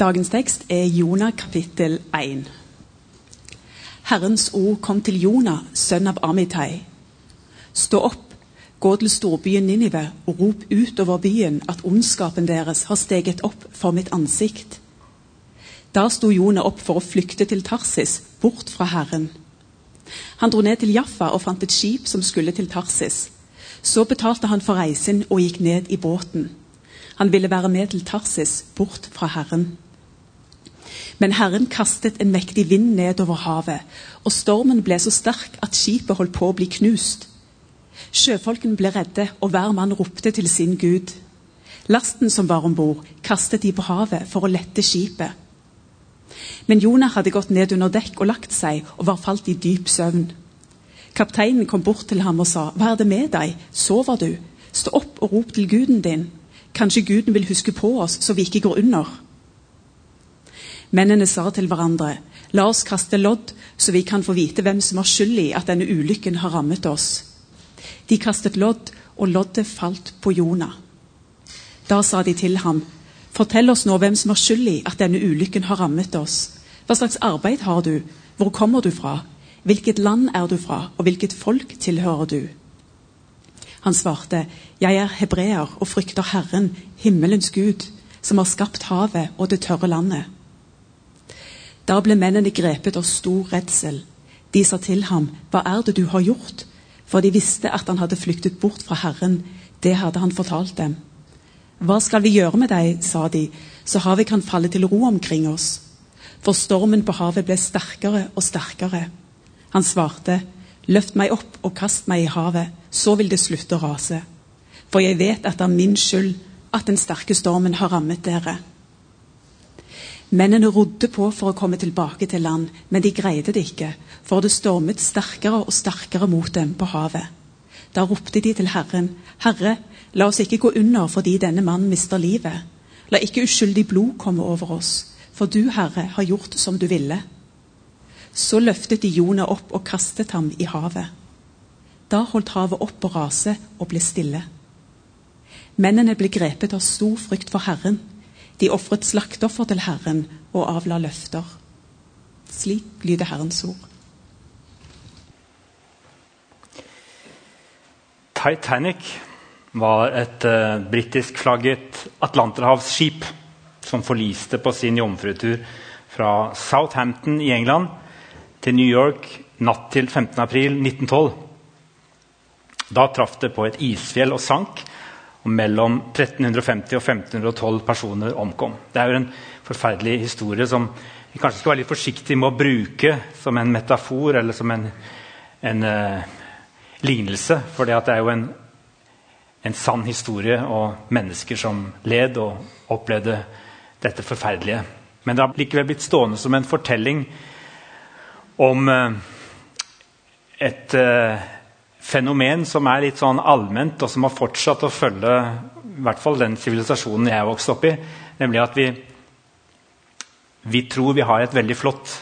Dagens tekst er Jonah kapittel 1. Herrens ord kom til Jonah, sønn av Amitai. Stå opp, gå til storbyen Ninive og rop ut over byen at ondskapen deres har steget opp for mitt ansikt. Da sto Jonah opp for å flykte til Tarsis, bort fra Herren. Han dro ned til Jaffa og fant et skip som skulle til Tarsis. Så betalte han for reisen og gikk ned i båten. Han ville være med til Tarsis, bort fra Herren. Men Herren kastet en mektig vind nedover havet, og stormen ble så sterk at skipet holdt på å bli knust. Sjøfolkene ble redde, og hver mann ropte til sin gud. Lasten som var om bord, kastet de på havet for å lette skipet. Men Jonah hadde gått ned under dekk og lagt seg, og var falt i dyp søvn. Kapteinen kom bort til ham og sa, Hva er det med deg, sover du? Stå opp og rop til guden din. Kanskje guden vil huske på oss, så vi ikke går under. Mennene sa til hverandre, la oss kaste lodd, så vi kan få vite hvem som har skyld i at denne ulykken har rammet oss. De kastet lodd, og loddet falt på Jonah. Da sa de til ham, fortell oss nå hvem som har skyld i at denne ulykken har rammet oss. Hva slags arbeid har du, hvor kommer du fra, hvilket land er du fra, og hvilket folk tilhører du? Han svarte, jeg er hebreer og frykter Herren, himmelens Gud, som har skapt havet og det tørre landet. Da ble mennene grepet av stor redsel. De sa til ham, Hva er det du har gjort? For de visste at han hadde flyktet bort fra Herren. Det hadde han fortalt dem. Hva skal vi gjøre med deg, sa de, så havet kan falle til ro omkring oss. For stormen på havet ble sterkere og sterkere. Han svarte, Løft meg opp og kast meg i havet, så vil det slutte å rase. For jeg vet at det er min skyld at den sterke stormen har rammet dere. Mennene rodde på for å komme tilbake til land, men de greide det ikke, for det stormet sterkere og sterkere mot dem på havet. Da ropte de til Herren, Herre, la oss ikke gå under fordi denne mannen mister livet. La ikke uskyldig blod komme over oss, for du, Herre, har gjort som du ville. Så løftet de Jonah opp og kastet ham i havet. Da holdt havet opp å rase og ble stille. Mennene ble grepet av stor frykt for Herren de ofret slaktoffer til Herren og avla løfter. Slik lyder Herrens ord. Titanic var et uh, britiskflagget atlanterhavsskip som forliste på sin jomfrutur fra Southampton i England til New York natt til 15.4.1912. Da traff det på et isfjell og sank, og mellom 1350 og 1512 personer omkom. Det er jo en forferdelig historie som vi kanskje skal være litt forsiktige med å bruke som en metafor eller som en, en uh, lignelse. For det er jo en, en, sann historie og mennesker som led og opplevde dette forferdelige. Men det har likevel blitt stående som en fortelling om uh, et uh, fenomen som er litt sånn allment, og som har fortsatt å følge i hvert fall den sivilisasjonen jeg vokste opp i. Nemlig at vi, vi tror vi har et veldig flott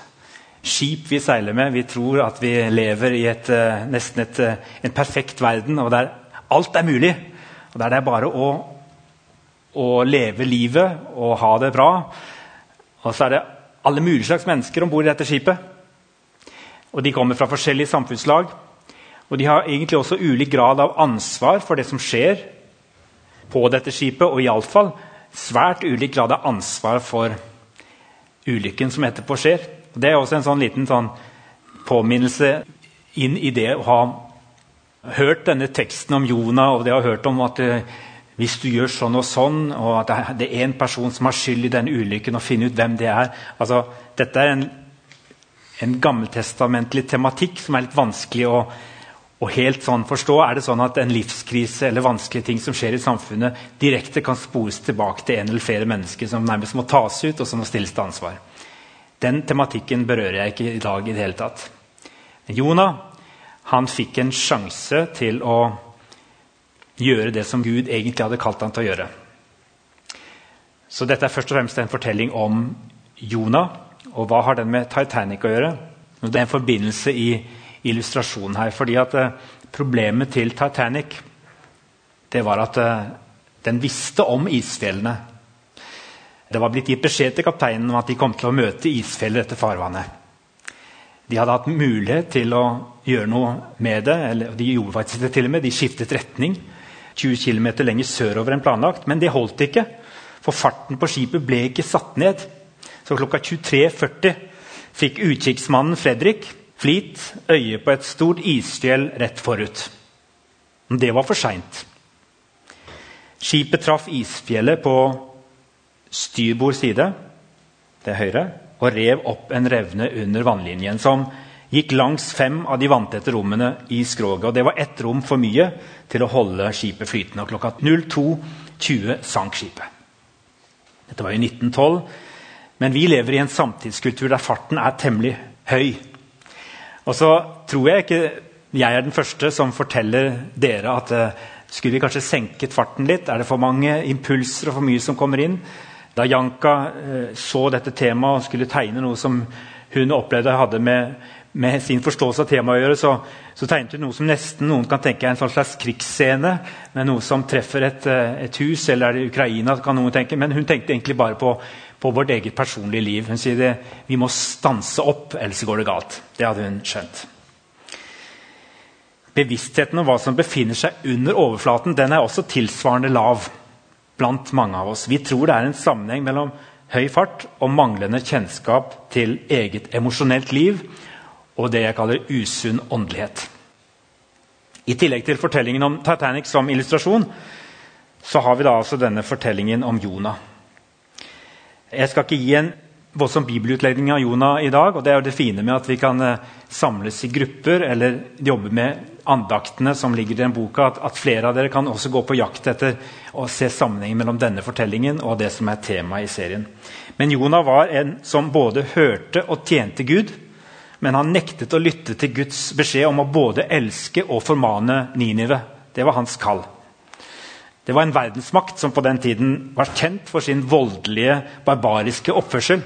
skip vi seiler med. Vi tror at vi lever i et, uh, nesten et, uh, en perfekt verden, og der alt er mulig. Og der det er bare å, å leve livet og ha det bra. Og så er det alle mulige slags mennesker om bord i dette skipet. Og de kommer fra forskjellige samfunnslag. Og de har egentlig også ulik grad av ansvar for det som skjer på dette skipet, og iallfall svært ulik grad av ansvar for ulykken som etterpå skjer. Det er også en sånn liten sånn påminnelse inn i det å ha hørt denne teksten om Jonah, og det å ha hørt om at uh, hvis du gjør sånn og sånn, og at det er én person som har skyld i denne ulykken, og finne ut hvem det er altså, Dette er en, en gammeltestamentlig tematikk som er litt vanskelig å og helt sånn forstå, Er det sånn at en livskrise eller vanskelige ting som skjer i samfunnet, direkte kan spores tilbake til en eller flere mennesker som nærmest må tas ut og som må stilles til ansvar? Den tematikken berører jeg ikke i dag i det hele tatt. Jonah han fikk en sjanse til å gjøre det som Gud egentlig hadde kalt han til å gjøre. Så dette er først og fremst en fortelling om Jonah. Og hva har den med Titanic å gjøre? Det er en forbindelse i illustrasjon her. fordi at eh, Problemet til Titanic det var at eh, den visste om isfjellene. Det var blitt gitt beskjed til kapteinen om at de kom til å møte isfjeller etter farvannet. De hadde hatt mulighet til å gjøre noe med det. eller De gjorde faktisk det til og med. De skiftet retning 20 km lenger sørover enn planlagt. Men det holdt ikke, for farten på skipet ble ikke satt ned. Så klokka 23.40 fikk utkikksmannen Fredrik Fleet øye på et stort isfjell rett forut. Men det var for seint. Skipet traff isfjellet på styrbord side, det er høyre, og rev opp en revne under vannlinjen som gikk langs fem av de vanntette rommene i skroget. Og det var ett rom for mye til å holde skipet flytende. Og klokka 02.20 sank skipet. Dette var i 1912, men vi lever i en samtidskultur der farten er temmelig høy. Og så tror jeg ikke jeg er den første som forteller dere at uh, skulle vi kanskje senket farten litt? Er det for mange impulser og for mye som kommer inn? Da Janka uh, så dette temaet og skulle tegne noe som hun opplevde hadde med, med sin forståelse av temaet å gjøre, så, så, tegnet hun noe som nesten noen kan tenke er en sånn slags krigsscene. med Noe som treffer et, eh, et hus, eller er det Ukraina, kan noen tenke. Men hun tenkte egentlig bare på, på vårt eget personlige liv. Hun sier det, vi må stanse opp, ellers går det galt. Det hadde hun skjønt. Bevisstheten om hva som befinner seg under overflaten, den er også tilsvarende lav blant mange av oss. Vi tror det er en sammenheng mellom høy fart og manglende kjennskap til eget emosjonelt liv og det jeg kaller usunn åndelighet. I tillegg til fortellingen om Titanic som illustrasjon så har vi da altså denne fortellingen om Jonah. Jeg skal ikke gi en voldsom bibelutlegning av Jonah i dag. og Det er jo det fine med at vi kan eh, samles i grupper eller jobbe med andaktene som ligger i den boka. At, at flere av dere kan også gå på jakt etter å se sammenhengen mellom denne fortellingen og det som er temaet i serien. Men Jonah var en som både hørte og tjente Gud. Men han nektet å lytte til Guds beskjed om å både elske og formane Ninive. Det var hans kall. Det var en verdensmakt som på den tiden var kjent for sin voldelige, barbariske oppførsel.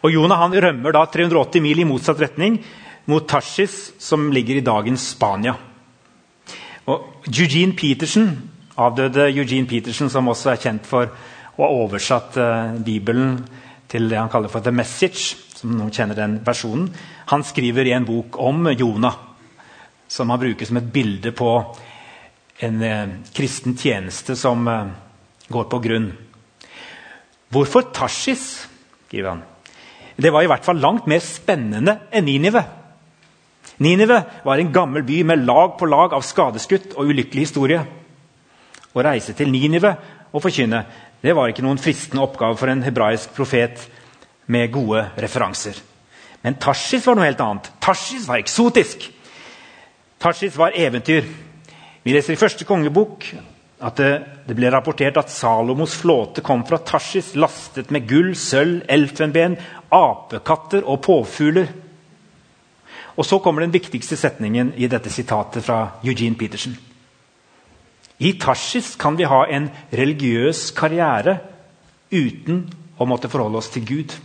Og Jonah han rømmer da 380 mil i motsatt retning, mot Tashis, som ligger i dagens Spania. Og Eugene Petersen, avdøde Eugene Peterson, som også er kjent for å ha oversatt uh, Bibelen til det han kaller for The Message, som noen kjenner den versjonen, han skriver i en bok om Jonah, som han bruker som et bilde på en uh, kristen tjeneste som uh, går på grunn. Hvorfor Tashis? skriver han. Det var i hvert fall langt mer spennende enn Ninive. Ninive var en gammel by med lag på lag av skadeskutt og ulykkelig historie. Å reise til Ninive og forkynne det var ikke noen fristende oppgave for en hebraisk profet med gode referanser. Men Tashis var noe helt annet. Tashis var eksotisk. Tashis var eventyr. Vi leser i første kongebok at det, det, ble rapportert at Salomos flåte kom fra Tarsis lastet med gull, sølv, elfenben, apekatter og påfugler. Og så kommer den viktigste setningen i dette sitatet fra Eugene Peterson. I Tarsis kan vi ha en religiøs karriere uten å måtte forholde oss til Gud.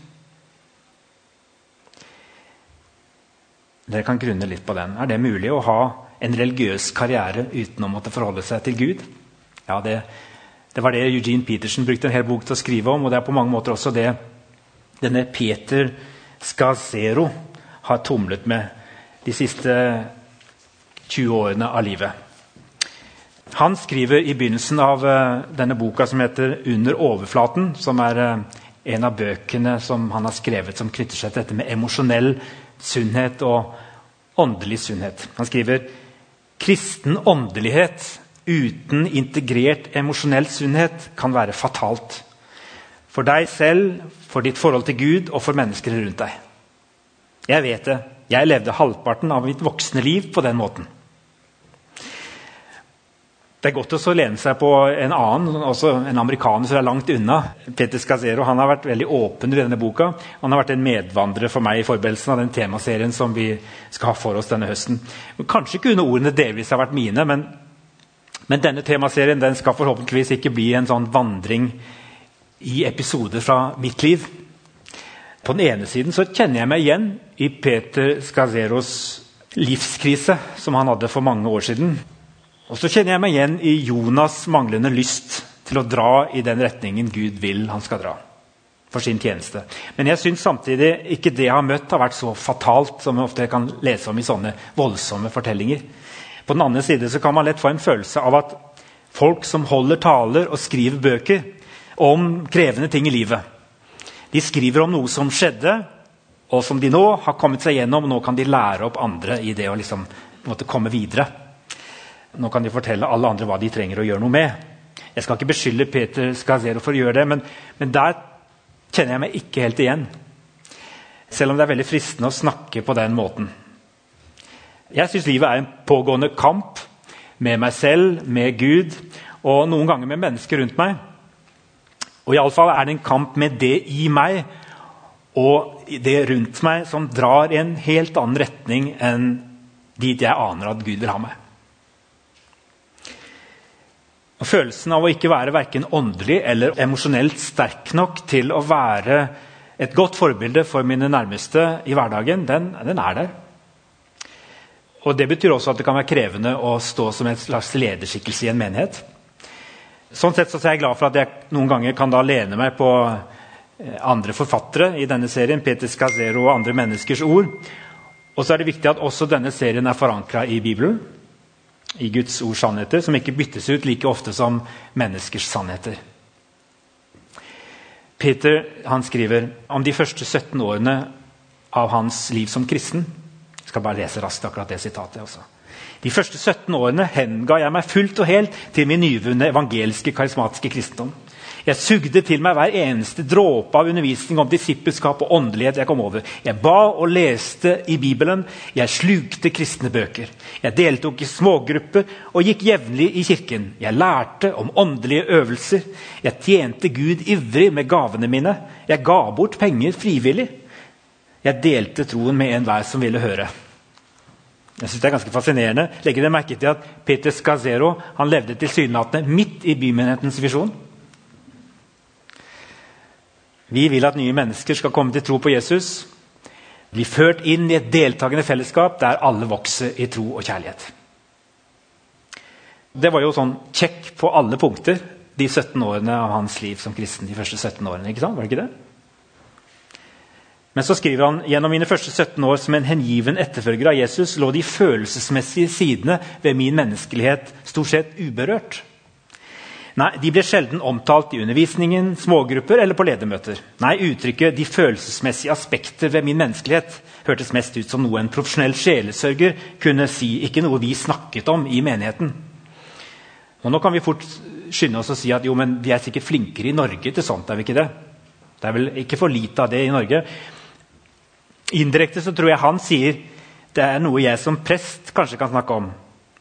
Dere kan grunne litt på den. Er det mulig å ha en religiøs karriere uten å måtte forholde seg til Gud? Ja, det, det, var det Eugene Petersen brukte en hel bok til å skrive om. Og det er på mange måter også det denne Peter Skazero har tumlet med de siste 20 årene av livet. Han skriver i begynnelsen av uh, denne boka som heter 'Under overflaten', som er uh, en av bøkene som han har skrevet som knytter seg til dette med emosjonell sunnhet og åndelig sunnhet. Han skriver kristen åndelighet uten integrert emosjonell sunnhet kan være fatalt. For deg selv, for ditt forhold til Gud og for mennesker rundt deg. Jeg vet det. Jeg levde halvparten av mitt voksne liv på den måten. Det er godt å lene seg på en annen, også en amerikaner som er langt unna. Peter Scazero han har vært veldig åpen i denne boka. Han har vært en medvandrer for meg i forberedelsen av den temaserien som vi skal ha for oss denne høsten. Kanskje kunne ordene delvis ha vært mine, men men denne temaserien den skal forhåpentligvis ikke bli en sånn vandring i episoder fra mitt liv. På den ene siden så kjenner jeg meg igjen i Peter Scazeros livskrise, som han hadde for mange år siden. Og så kjenner jeg meg igjen i Jonas' manglende lyst til å dra i den retningen Gud vil han skal dra. for sin tjeneste. Men jeg syns samtidig ikke det jeg har møtt, har vært så fatalt som jeg ofte kan lese om i sånne voldsomme fortellinger. På den andre side så kan man lett få en følelse av at folk som holder taler og skriver bøker om krevende ting i livet, de skriver om noe som skjedde, og som de nå har kommet seg gjennom. og Nå kan de lære opp andre i det å liksom, komme videre. Nå kan de fortelle alle andre hva de trenger å gjøre noe med. Jeg skal ikke beskylde Peter Skazero for å gjøre det, men, men der kjenner jeg meg ikke helt igjen. Selv om det er veldig fristende å snakke på den måten. Jeg syns livet er en pågående kamp med meg selv, med Gud og noen ganger med mennesker rundt meg. Og iallfall er det en kamp med det i meg og det rundt meg som drar i en helt annen retning enn dit jeg aner at Gud vil ha meg. Og Følelsen av å ikke være verken åndelig eller emosjonelt sterk nok til å være et godt forbilde for mine nærmeste i hverdagen, den, den, er der. Og Det betyr også at det kan være krevende å stå som en slags lederskikkelse i en menighet. Sånn sett så er jeg glad for at jeg noen ganger kan da lene meg på eh, andre forfattere i denne serien, Peter Scazero og andre menneskers ord. Og så er det viktig at også denne serien er forankra i Bibelen i Guds ords sannheter, som ikke byttes ut like ofte som menneskers sannheter. Peter han skriver om de første 17 årene av hans liv som kristen. Jeg skal bare lese raskt akkurat det sitatet. også. De første 17 årene henga jeg meg fullt og helt til min nyvunne evangeliske karismatiske kristendom. Jeg sugde til meg hver eneste dråpe av undervisning om disippelskap og åndelighet jeg kom over. Jeg ba og leste i Bibelen. Jeg slukte kristne bøker. Jeg deltok i smågrupper og gikk jevnlig i kirken. Jeg lærte om åndelige øvelser. Jeg tjente Gud ivrig med gavene mine. Jeg ga bort penger frivillig. Jeg delte troen med enhver som ville høre. Jeg synes det er ganske fascinerende. Legger dere merke til at Peter Scazero han levde tilsynelatende midt i bymenighetens visjon? Vi vil at nye mennesker skal komme til tro på Jesus. Bli ført inn i et deltakende fellesskap der alle vokser i tro og kjærlighet. Det var jo sånn check på alle punkter de 17 årene av hans liv som kristen. de første 17 årene, ikke sant? Var det ikke det? Men så skriver han gjennom mine første 17 år som en hengiven etterfølger av Jesus lå de følelsesmessige sidene ved min menneskelighet stort sett uberørt. Nei, De ble sjelden omtalt i undervisningen, smågrupper eller på ledermøter. Nei, Uttrykket 'de følelsesmessige aspekter ved min menneskelighet' hørtes mest ut som noe en profesjonell sjelesørger kunne si, ikke noe vi snakket om i menigheten. Og Nå kan vi fort skynde oss å si at jo, men de er sikkert flinkere i Norge til sånt. er vi ikke Det Det er vel ikke for lite av det i Norge. Indirekte så tror jeg han sier det er noe jeg som prest kanskje kan snakke om,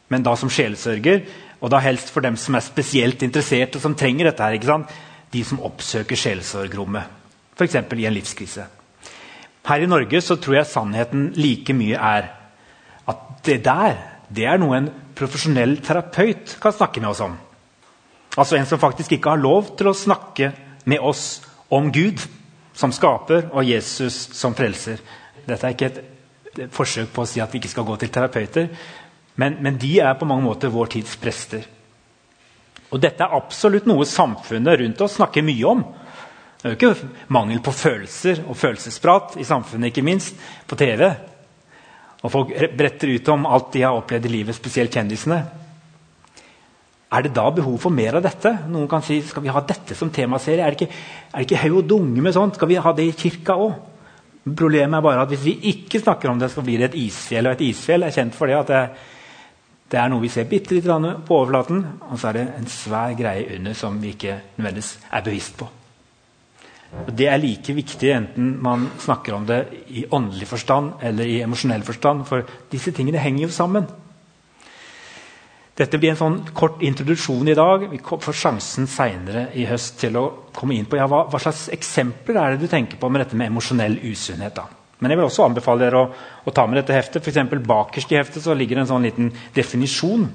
men da som sjelesørger og da helst for dem som er spesielt interessert og som trenger dette. her, ikke sant? De som oppsøker sjelesorgrommet, f.eks. i en livskrise. Her i Norge så tror jeg sannheten like mye er at det der det er noe en profesjonell terapeut kan snakke med oss om. Altså en som faktisk ikke har lov til å snakke med oss om Gud som skaper og Jesus som frelser. Dette er ikke et forsøk på å si at vi ikke skal gå til terapeuter. Men, men, de er på mange måter vår tids prester. Og dette er absolutt noe samfunnet rundt oss snakker mye om. Det er jo ikke mangel på følelser og følelsesprat i samfunnet, ikke minst på TV. Og folk bretter ut om alt de har opplevd i livet, spesielt kjendisene. Er det da behov for mer av dette? Noen kan si skal vi ha dette som temaserie. Er det ikke, er haug og dunge med sånt? Skal vi ha det i kirka òg? Problemet er bare at hvis vi ikke snakker om det, så blir det et isfjell. Og et isfjell er kjent for det at det, det er noe vi ser bitte litt på overflaten, og så er det en svær greie under som vi ikke nødvendigvis er bevisst på. Og Det er like viktig enten man snakker om det i åndelig forstand eller i emosjonell forstand, for disse tingene henger jo sammen. Dette blir en sånn kort introduksjon i dag. Vi får sjansen senere i høst til å komme inn på ja, hva, hva, slags eksempler er det du tenker på med dette med emosjonell usunnhet. da? Men jeg vil også anbefale dere å, å ta med dette heftet. For bakerst i heftet ligger en sånn liten definisjon.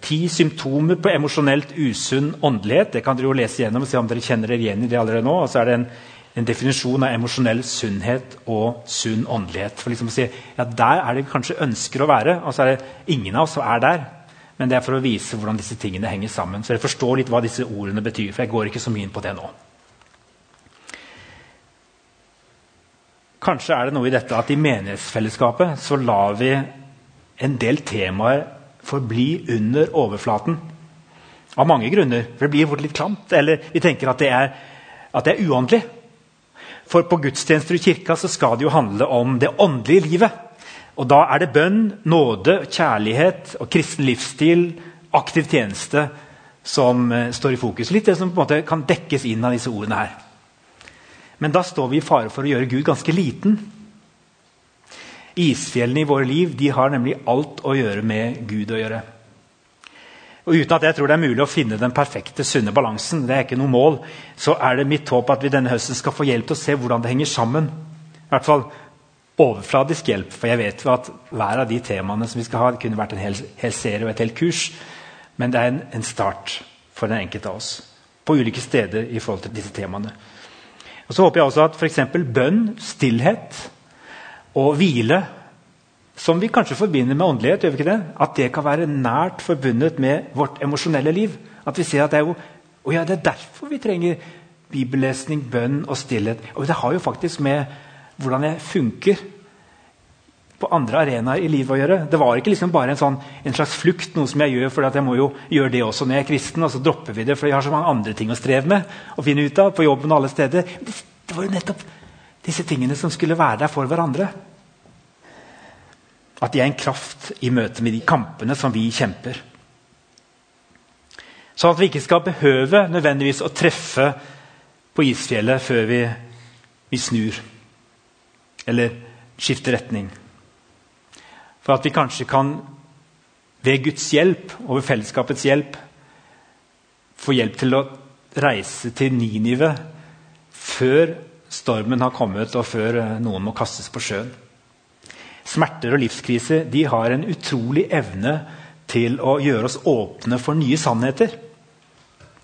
Ti symptomer på emosjonelt usunn åndelighet. Det kan dere jo lese gjennom og se om dere kjenner dere igjen i det allerede nå. Og så er det en, en definisjon av emosjonell sunnhet og sunn åndelighet. For liksom å si, ja, Der er det vi kanskje ønsker å være, og så er det ingen av oss som er der. Men det er for å vise hvordan disse tingene henger sammen. Så dere forstår litt hva disse ordene betyr. for jeg går ikke så mye inn på det nå. Kanskje er det noe i dette at i menighetsfellesskapet så lar vi en del temaer forbli under overflaten. Av mange grunner. For det blir fort litt klamt. Eller vi tenker at det er, at det er uåndelig. For på gudstjenester i kirka så skal det jo handle om det åndelige livet. Og da er det bønn, nåde, kjærlighet og kristen livsstil, aktiv tjeneste, som uh, står i fokus. Litt det som på en måte kan dekkes inn av disse ordene her. Men da står vi i fare for å gjøre Gud ganske liten. Isfjellene i våre liv de har nemlig alt å gjøre med Gud å gjøre. Og Uten at jeg tror det er mulig å finne den perfekte, sunne balansen, det er ikke noe mål, så er det mitt håp at vi denne høsten skal få hjelp til å se hvordan det henger sammen. I hvert fall overfladisk hjelp, for jeg vet jo at hver av de temaene som vi skal ha, det kunne vært en hel, hel serie og et helt kurs, men det er en, en start for den enkelte av oss. På ulike steder i forhold til disse temaene. Og Så håper jeg også at f.eks. bønn, stillhet og hvile, som vi kanskje forbinder med åndelighet, gjør vi ikke det? at det kan være nært forbundet med vårt emosjonelle liv. At vi ser at det er jo og ja, det er derfor vi trenger bibellesning, bønn og stillhet. Og det har jo faktisk med hvordan jeg funker på andre arenaer i livet å gjøre. Det var ikke liksom bare en, sånn, en slags flukt, noe som jeg gjør fordi jeg må jo gjøre det også når jeg er kristen. og så dropper vi det, for jeg har så mange andre ting å streve med. og finne ut av, på jobben og alle steder. Det var jo nettopp disse tingene som skulle være der for hverandre. At de er en kraft i møte med de kampene som vi kjemper. Sånn at vi ikke skal behøve nødvendigvis å treffe på isfjellet før vi, vi snur. Eller skifter retning. For at vi kanskje kan, ved Guds hjelp og ved fellesskapets hjelp, få hjelp til å reise til Ninive før stormen har kommet, og før eh, noen må kastes på sjøen. Smerter og livskriser de har en utrolig evne til å gjøre oss åpne for nye sannheter.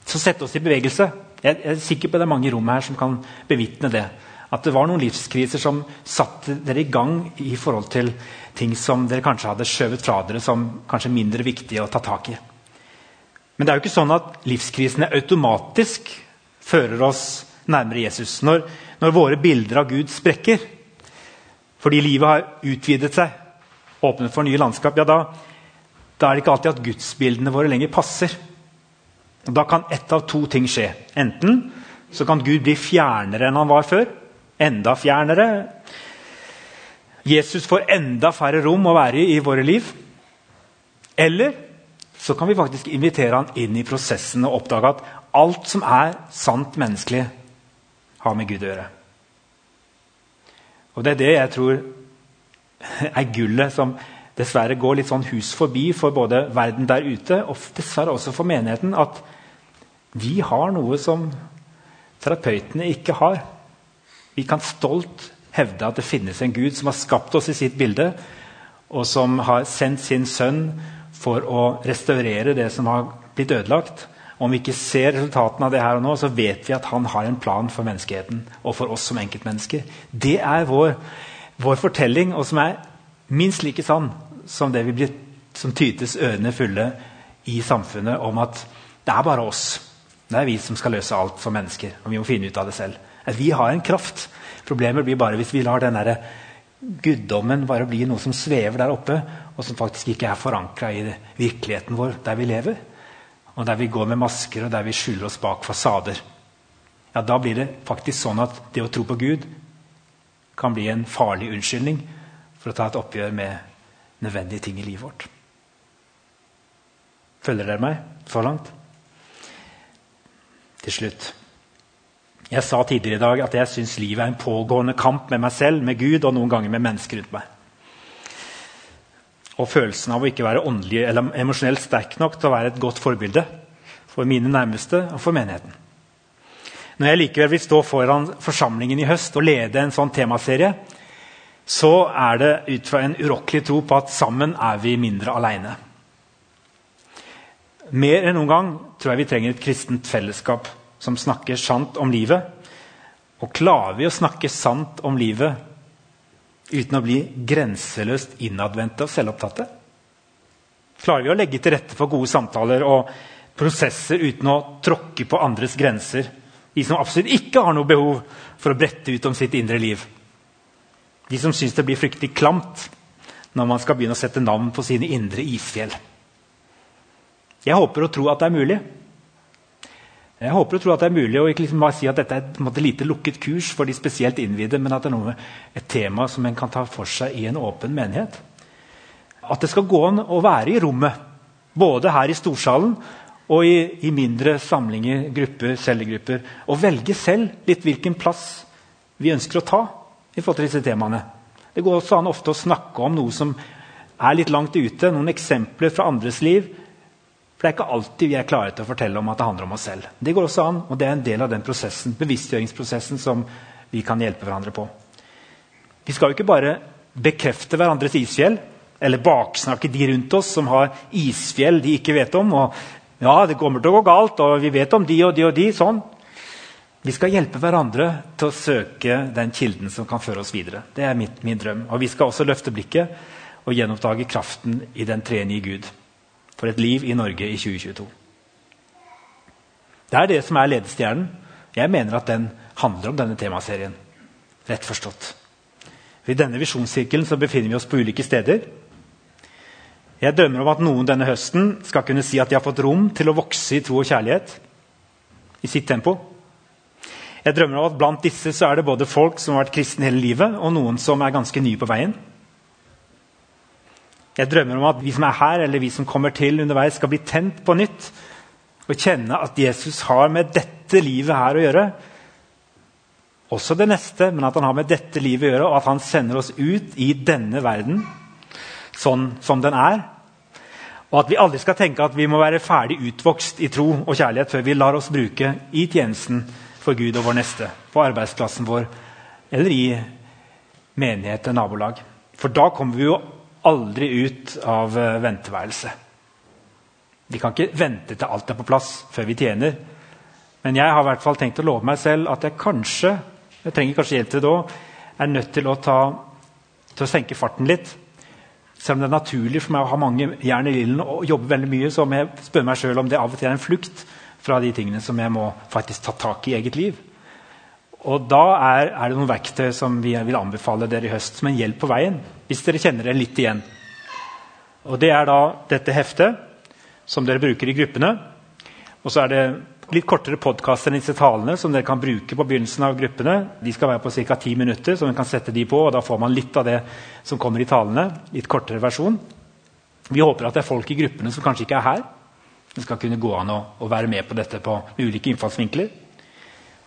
Så sette oss i bevegelse. Jeg er sikker på det er mange i rommet her som kan bevitne det. At det var noen livskriser som satte dere i gang i forhold til ting som dere kanskje hadde skjøvet fra dere som kanskje mindre viktige å ta tak i. Men det er jo ikke sånn at livskrisene automatisk fører oss nærmere Jesus. Når, når våre bilder av Gud sprekker, fordi livet har utvidet seg, åpnet for nye landskap, ja, da, da er det ikke alltid at gudsbildene våre lenger passer. Og da kan ett av to ting skje. Enten så kan Gud bli fjernere enn han var før, enda fjernere. Jesus får enda færre rom å være i i våre liv. Eller så kan vi faktisk invitere han inn i prosessen og oppdage at alt som er sant menneskelig, har med Gud å gjøre. Og Det er det jeg tror er gullet som dessverre går litt sånn hus forbi for både verden der ute og dessverre også for menigheten. At vi har noe som terapeutene ikke har. Vi kan stolt hevde at det finnes en Gud som har skapt oss i sitt bilde, og som har sendt sin sønn for å restaurere det som har blitt ødelagt. Om vi ikke ser resultatene av det her og nå, så vet vi at han har en plan for menneskeheten og for oss som enkeltmennesker. Det er vår, vår fortelling, og som er minst like sann som det vi blir, som tytes ørene fulle i samfunnet om at det er bare oss. Det er vi som skal løse alt som mennesker, og vi må finne ut av det selv. Vi har en kraft. Problemet blir bare hvis vi lar den der guddommen bare bli noe som svever der oppe, og som faktisk ikke er forankra i virkeligheten vår der vi lever. Og der vi går med masker og der vi skjuler oss bak fasader. Ja, Da blir det faktisk sånn at det å tro på Gud kan bli en farlig unnskyldning for å ta et oppgjør med nødvendige ting i livet vårt. Følger dere meg så langt? Til slutt jeg sa tidligere i dag at jeg syns livet er en pågående kamp med meg selv, med Gud og noen ganger med mennesker rundt meg. Og følelsen av å ikke være åndelig eller emosjonelt sterk nok til å være et godt forbilde for mine nærmeste og for menigheten. Når jeg likevel vil stå foran forsamlingen i høst og lede en sånn temaserie, så er det ut fra en urokkelig tro på at sammen er vi mindre aleine. Mer enn noen gang tror jeg vi trenger et kristent fellesskap som snakker sant om livet. Og klarer vi å snakke sant om livet uten å bli grenseløst innadvendte og selvopptatte? Klarer vi å legge til rette for gode samtaler og prosesser uten å tråkke på andres grenser? De som absolutt ikke har noe behov for å brette ut om sitt indre liv. De som syns det blir fryktelig klamt når man skal begynne å sette navn på sine indre isfjell. Jeg håper og tror at det er mulig. Jeg håper og tror at det er mulig å ikke liksom bare si at dette er et lite lukket kurs for de spesielt innvidde, men at det er noe, et tema som en kan ta for seg i en åpen menighet. At det skal gå an å være i rommet, både her i storsalen og i, i mindre samlinger, grupper, cellegrupper, og velge selv litt hvilken plass vi ønsker å ta i forhold til disse temaene. Det går også an ofte å snakke om noe som er litt langt ute, noen eksempler fra andres liv for det er ikke alltid vi er klare til å fortelle om at det handler om oss selv. Det går også an, og det er en del av den prosessen, bevisstgjøringsprosessen som vi kan hjelpe hverandre på. Vi skal jo ikke bare bekrefte hverandres isfjell eller baksnakke de rundt oss som har isfjell de ikke vet om. og ja, det kommer til å gå galt, og vi vet om de og de og de. sånn. Vi skal hjelpe hverandre til å søke den kilden som kan føre oss videre. Det er mitt, min drøm. Og vi skal også løfte blikket og gjenoppdage kraften i den treenige Gud for et liv i Norge i 2022. Det er det som er ledestjernen. Jeg mener at den handler om denne temaserien. Rett forstått. I denne visjonssirkelen befinner vi oss på ulike steder. Jeg drømmer om at noen denne høsten skal kunne si at de har fått rom til å vokse i tro og kjærlighet i sitt tempo. Jeg drømmer om at Blant disse så er det både folk som har vært kristne hele livet, og noen som er ganske nye på veien. Jeg drømmer om at vi som er her, eller vi som kommer til underveis, skal bli tent på nytt og kjenne at Jesus har med dette livet her å gjøre. Også det neste, men at han har med dette livet å gjøre, og at han sender oss ut i denne verden sånn som den er. Og at vi aldri skal tenke at vi må være ferdig utvokst i tro og kjærlighet før vi lar oss bruke i tjenesten for Gud og vår neste, på arbeidsplassen vår eller i menighet og nabolag. For da kommer vi jo aldri ut av eh, venteværelset. Vi kan ikke vente til alt er på plass før vi tjener. Men jeg har i hvert fall tenkt å love meg selv at jeg kanskje jeg trenger kanskje hjelp til det òg, er nødt til å, ta, til å senke farten litt. Selv om det er naturlig for meg å ha mange jern i ilden og jobbe veldig mye, så må jeg spørre meg selv om det av og til er en flukt fra de tingene som jeg må faktisk ta tak i i eget liv. Og Da er, er, det noen verktøy som vi vil anbefale dere i høst som en hjelp på veien. Hvis dere kjenner det litt igjen. Og Det er da dette heftet som dere bruker i gruppene. Og så er det litt kortere podkaster enn disse talene som dere kan bruke på begynnelsen av gruppene. De skal være på ca. ti minutter, så man kan sette de på. og Da får man litt av det som kommer i talene. Litt kortere versjon. Vi håper at det er folk i gruppene som kanskje ikke er her. Det skal kunne gå an å, å være med på dette på ulike innfallsvinkler.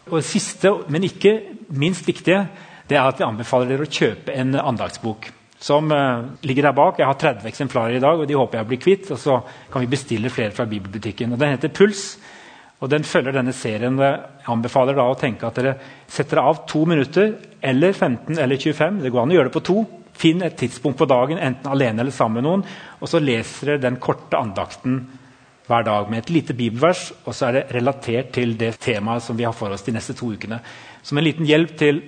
Og siste, men ikke minst viktige, det er at vi anbefaler dere å kjøpe en andagsbok. Som uh, ligger der bak. Jeg har 30 eksemplarer i dag, og de håper jeg blir kvitt. Og så kan vi bestille flere fra bibelbutikken. Og Den heter Puls. og Den følger denne serien. Jeg anbefaler da å tenke at dere setter av to minutter, eller 15 eller 25. Det går an å gjøre det på to. Finn et tidspunkt på dagen, enten alene eller sammen med noen, og så leser dere den korte andakten hver dag med et lite bibelvers, og så er det relatert til det temaet som vi har for oss de neste to ukene. Som en liten hjelp til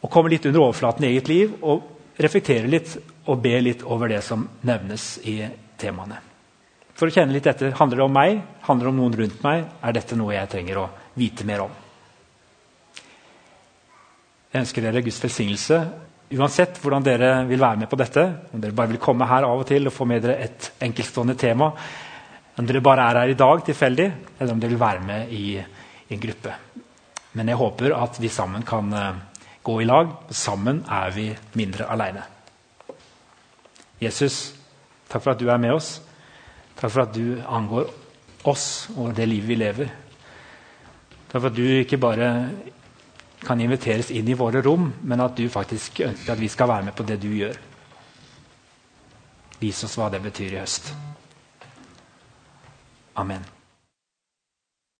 å komme litt under overflaten i eget liv og reflektere litt og be litt over det som nevnes i temaene. For å kjenne litt etter handler det om meg, handler det om noen rundt meg. Er dette noe jeg trenger å vite mer om? Jeg ønsker dere Guds velsignelse uansett hvordan dere vil være med på dette. Om dere bare vil komme her av og til og få med dere et enkeltstående tema, om dere bare er her i dag tilfeldig, eller om dere vil være med i, i en gruppe. Men jeg håper at vi sammen kan uh, gå i lag. Sammen er vi mindre aleine. Jesus, takk for at du er med oss. Takk for at du angår oss og det livet vi lever. Takk for at du ikke bare kan inviteres inn i våre rom, men at du faktisk ønsker at vi skal være med på det du gjør. Vis oss hva det betyr i høst. Amen.